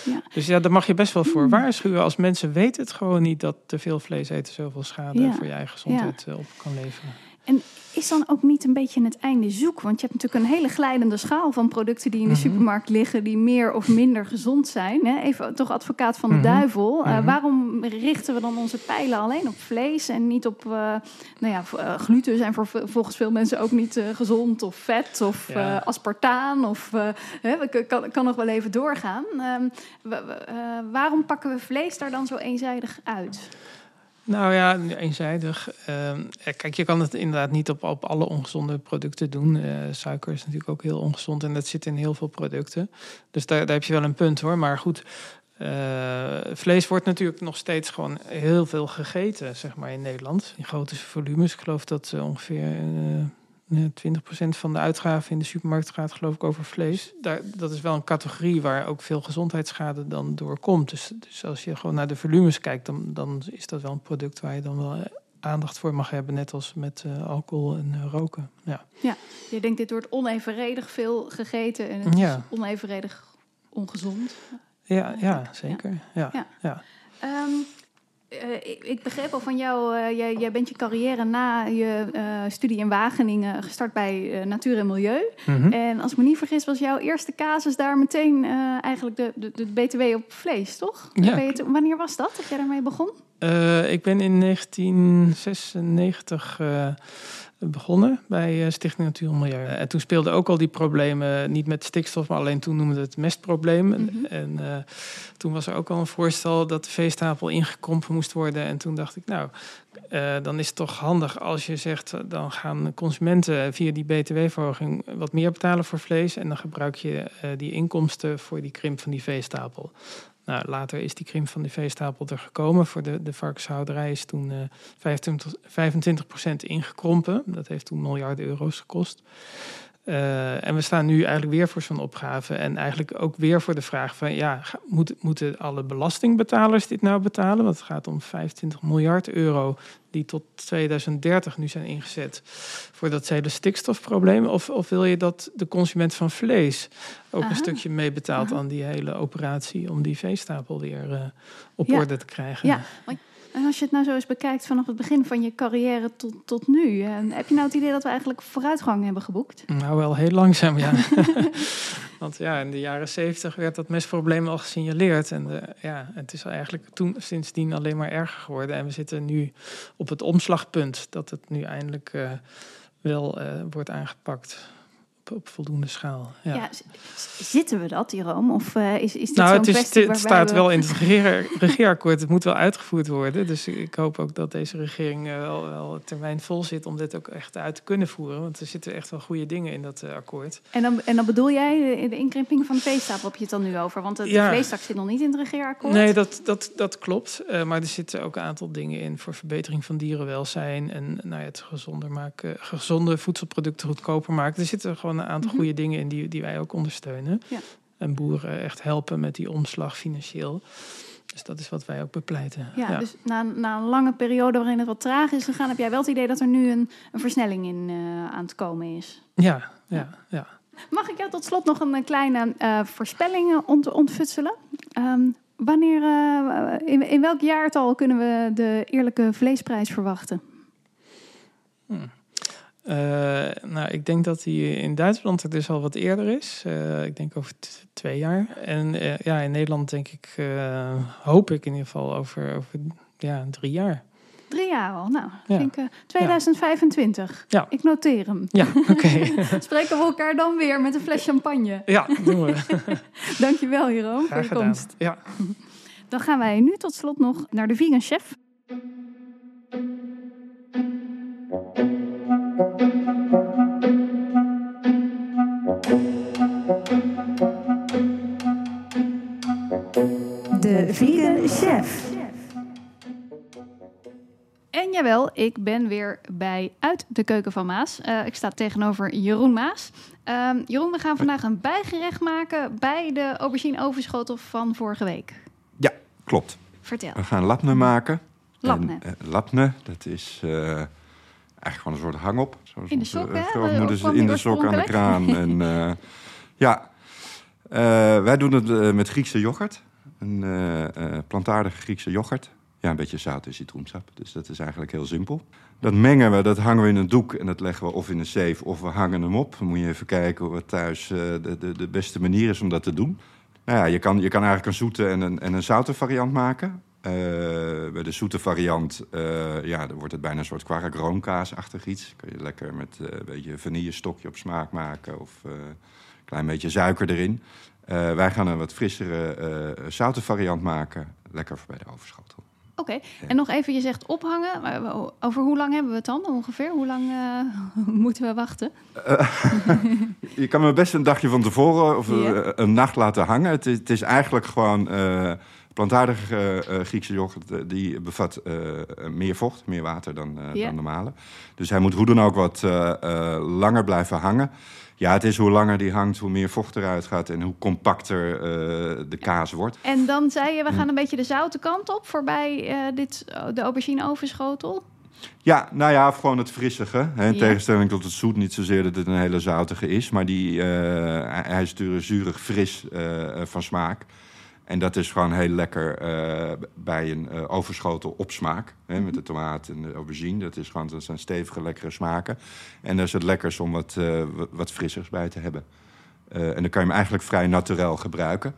Ja. Dus ja, daar mag je best wel voor Hmm. waarschuwen. Als mensen weten het gewoon niet dat te veel vlees eten zoveel schade Ja. voor je eigen gezondheid eh, op kan leveren. En is dan ook niet een beetje het einde zoek? Want je hebt natuurlijk een hele glijdende schaal van producten die in de Mhm. supermarkt liggen, die meer of minder gezond zijn. Hè? Even toch advocaat van de Mhm. duivel. Eh, Mhm. waarom richten we dan onze pijlen alleen op vlees en niet op, eh, nou ja, eh, gluten zijn voor, volgens veel mensen ook niet gezond of vet of Ja. aspartaan of hè, kan, kan nog wel even doorgaan. Ehm, wa- wa- eh, waarom pakken we vlees daar dan zo eenzijdig uit? Nou ja, eenzijdig. Ehm, eh, kijk, je kan het inderdaad niet op, op alle ongezonde producten doen. Eh, suiker is natuurlijk ook heel ongezond en dat zit in heel veel producten. Dus daar, daar heb je wel een punt hoor. Maar goed, eh, vlees wordt natuurlijk nog steeds gewoon heel veel gegeten, zeg maar, in Nederland. In grote volumes. Ik geloof dat eh, ongeveer 20% van de uitgaven in de supermarkt gaat geloof ik over vlees. Daar, dat is wel een categorie waar ook veel gezondheidsschade dan door komt. Dus, dus als je gewoon naar de volumes kijkt, dan, dan is dat wel een product waar je dan wel eh, aandacht voor mag hebben. Net als met eh, alcohol en eh, roken. Ja. Ja, je denkt dit wordt onevenredig veel gegeten en het Ja. is onevenredig ongezond. Ja, ja, zeker. Ja. Ja. Ja. Ehm, eh, ik, begreep al van jou, eh, jij, jij bent je carrière na je eh, studie in Wageningen gestart bij Natuur en Milieu. Mhm. En als ik me niet vergis, was jouw eerste casus daar meteen eigenlijk de, de, de BTW op vlees, toch? Ja. Je wanneer was dat, dat jij daarmee begon? Ik ben in 1996 eh, begonnen bij eh, Stichting Natuur en Milieu. En toen speelden ook al die problemen, niet met stikstof, maar alleen toen noemden we het mestprobleem. En- Mhm. En eh, toen was er ook al een voorstel dat de veestapel ingekrompen moest worden. En toen dacht ik, nou, eh, dan is het toch handig als je zegt, eh, dan gaan consumenten via die btw-verhoging wat meer betalen voor vlees. En dan gebruik je eh, die inkomsten voor die krimp van die veestapel. Nou, later is die krimp van die veestapel er gekomen. Voor de, de varkenshouderij is toen eh 25, 25% ingekrompen. Dat heeft toen miljarden euro's gekost. Eh, en we staan nu eigenlijk weer voor zo'n opgave. En eigenlijk ook weer voor de vraag van... ja, moeten alle belastingbetalers dit nou betalen? Want het gaat om 25 miljard euro... die tot 2030 nu zijn ingezet voor dat hele stikstofprobleem. Of, of wil je dat de consument van vlees ook Aha. een stukje meebetaalt... Aan die hele operatie om die veestapel weer eh, op Ja. orde te krijgen? Ja, en als je het nou zo eens bekijkt vanaf het begin van je carrière tot, tot nu, eh, heb je nou het idee dat we eigenlijk vooruitgang hebben geboekt? Nou, wel heel langzaam, ja. Want ja, in de jaren zeventig werd dat mestprobleem al gesignaleerd. En eh, ja, het is eigenlijk toen sindsdien alleen maar erger geworden. En we zitten nu op het omslagpunt dat het nu eindelijk eh, wel wordt aangepakt op, op voldoende schaal. Ja. Ja. zitten we dat, Jeroen? Of eh, is, is dit nou, het, is, het staat we- wel in het regeer- regeerakkoord. Het moet wel uitgevoerd worden. Dus ik hoop ook dat deze regering eh, wel, wel termijn vol zit om dit ook echt uit te kunnen voeren. Want er zitten echt wel goede dingen in dat eh, akkoord. En dan, en dan bedoel jij de, de inkrimping van de veestapel, heb je het dan nu over? Want de, de Ja. vleestak zit nog niet in het regeerakkoord. Nee, dat, dat, dat klopt. Maar er zitten ook een aantal dingen in voor verbetering van dierenwelzijn. En nou ja, het gezonder maken, gezonde voedselproducten goedkoper maken. Er zitten gewoon een aantal Mhm. goede dingen in die, die wij ook ondersteunen. Ja. En boeren echt helpen met die omslag financieel. Dus dat is wat wij ook bepleiten. Ja, dus na, na een lange periode waarin het wat traag is gegaan, heb jij wel het idee dat er nu een, een versnelling in eh, aan het komen is. ja, ja, ja. Mag ik jou tot slot nog een eh, kleine eh, voorspelling ont ontfutselen? Ehm, Wanneer, eh, in, in welk jaartal kunnen we de eerlijke vleesprijs verwachten? Eh, nou, ik denk dat die in Duitsland het dus al wat eerder is. Eh, ik denk over twee jaar. En eh, ja, in Nederland denk ik, hoop ik in ieder geval over, over ja, drie jaar. Drie jaar al. Nou, Ja. denk ik, 2025. Ja. Ik noteer hem. Ja, oké. Spreken we elkaar dan weer met een fles champagne. ja, doen we. Dankjewel, Jeroen, voor je gedaan. komst. Ja. Dan gaan wij nu tot slot nog naar de vegan chef. Vegan chef. En jawel, ik ben weer bij Uit de Keuken van Maas. Eh, ik sta tegenover Jeroen Maas. Ehm, Jeroen, we gaan vandaag een bijgerecht maken bij de aubergine overschotel van vorige week. Ja, klopt. Vertel. We gaan lapne maken. Lapne. En, eh, lapne, dat is eh, eigenlijk gewoon een soort hangop. Zoals In de sok, grootmoeders in de sok aan de kraan. En, eh, ja, Eh, wij doen het met Griekse yoghurt. Een eh, plantaardige Griekse yoghurt. Ja, een beetje zout en citroensap. Dus dat is eigenlijk heel simpel. Dat mengen we, dat hangen we in een doek en dat leggen we of in een safe of we hangen hem op. Dan moet je even kijken wat thuis eh, de, de, de beste manier is om dat te doen. Nou ja, je kan, je kan eigenlijk een zoete en een, en een zoute variant maken. Bij de zoete variant ja, dan wordt het bijna een soort kwark roomkaasachtig iets. Kun je lekker met een beetje vanillestokje op smaak maken of een klein beetje suiker erin. Eh, wij gaan een wat frissere eh, zoute variant maken. Lekker voor bij de overschotel. Oké, en nog even, je zegt ophangen. Maar Over hoe lang hebben we het dan ongeveer? Hoe lang eh, moeten we wachten? Je kan me best een dagje van tevoren of eh, een nacht laten hangen. Het is, het is eigenlijk gewoon eh, plantaardige eh, Griekse yoghurt. eh, die bevat eh, meer vocht, meer water dan, eh, dan normale. Dus hij moet hoe dan ook wat eh, eh, langer blijven hangen. Ja, het is hoe langer die hangt, hoe meer vocht eruit gaat... en hoe compacter eh, de kaas wordt. En dan zei je, we gaan een beetje de zoute kant op voorbij eh, dit, de aubergine overschotel. Ja, nou ja, gewoon het frissige. Hè, in Ja. tegenstelling tot het zoet. Niet zozeer dat het een hele zoutige is. Maar die, eh, hij- is natuurlijk zuurig fris van smaak. En dat is gewoon heel lekker eh, bij een eh, overschotel op smaak. Hè, met de tomaat en de aubergine. Dat, is gewoon, dat zijn stevige, lekkere smaken. En dat is het lekkers om wat, eh, wat- frissers bij te hebben. En dan kan je hem eigenlijk vrij naturel gebruiken.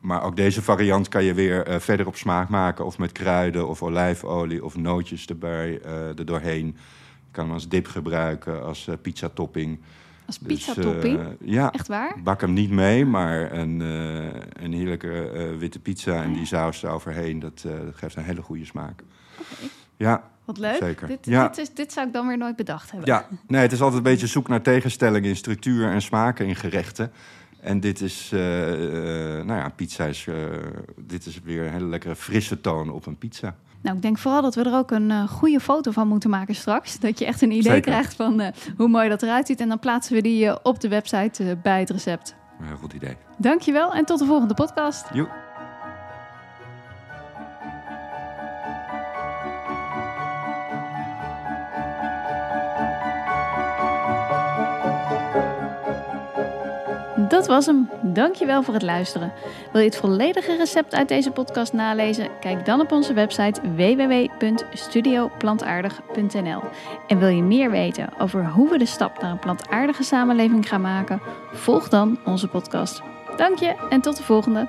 Maar ook deze variant kan je weer verder op smaak maken. Of met kruiden of olijfolie of nootjes erbij, eh er doorheen. Je kan hem als dip gebruiken, als pizza topping. Als Dus, pizza-topping? eh, ja. Echt waar? Bak hem niet mee, maar een, eh, een heerlijke eh, witte pizza en die saus eroverheen. Dat, dat geeft een hele goede smaak. Ja, Wat leuk. Zeker. Dit, Ja. dit, is, dit zou ik dan weer nooit bedacht hebben. ja, nee, het is altijd een beetje zoek naar tegenstelling in structuur en smaken in gerechten. En dit is, nou ja, pizza is, dit is weer een hele lekkere frisse toon op een pizza. Nou, ik denk vooral dat we er ook een eh, goede foto van moeten maken straks. Dat je echt een idee Zeker. krijgt van eh, hoe mooi dat eruit ziet. En dan plaatsen we die eh, op de website bij het recept. Een heel goed idee. Dankjewel en tot de volgende podcast. Joep. Dat was hem. Dankjewel voor het luisteren. Wil je het volledige recept uit deze podcast nalezen? Kijk dan op onze website www.studioplantaardig.nl. En wil je meer weten over hoe we de stap naar een plantaardige samenleving gaan maken? Volg dan onze podcast. Dank je en tot de volgende.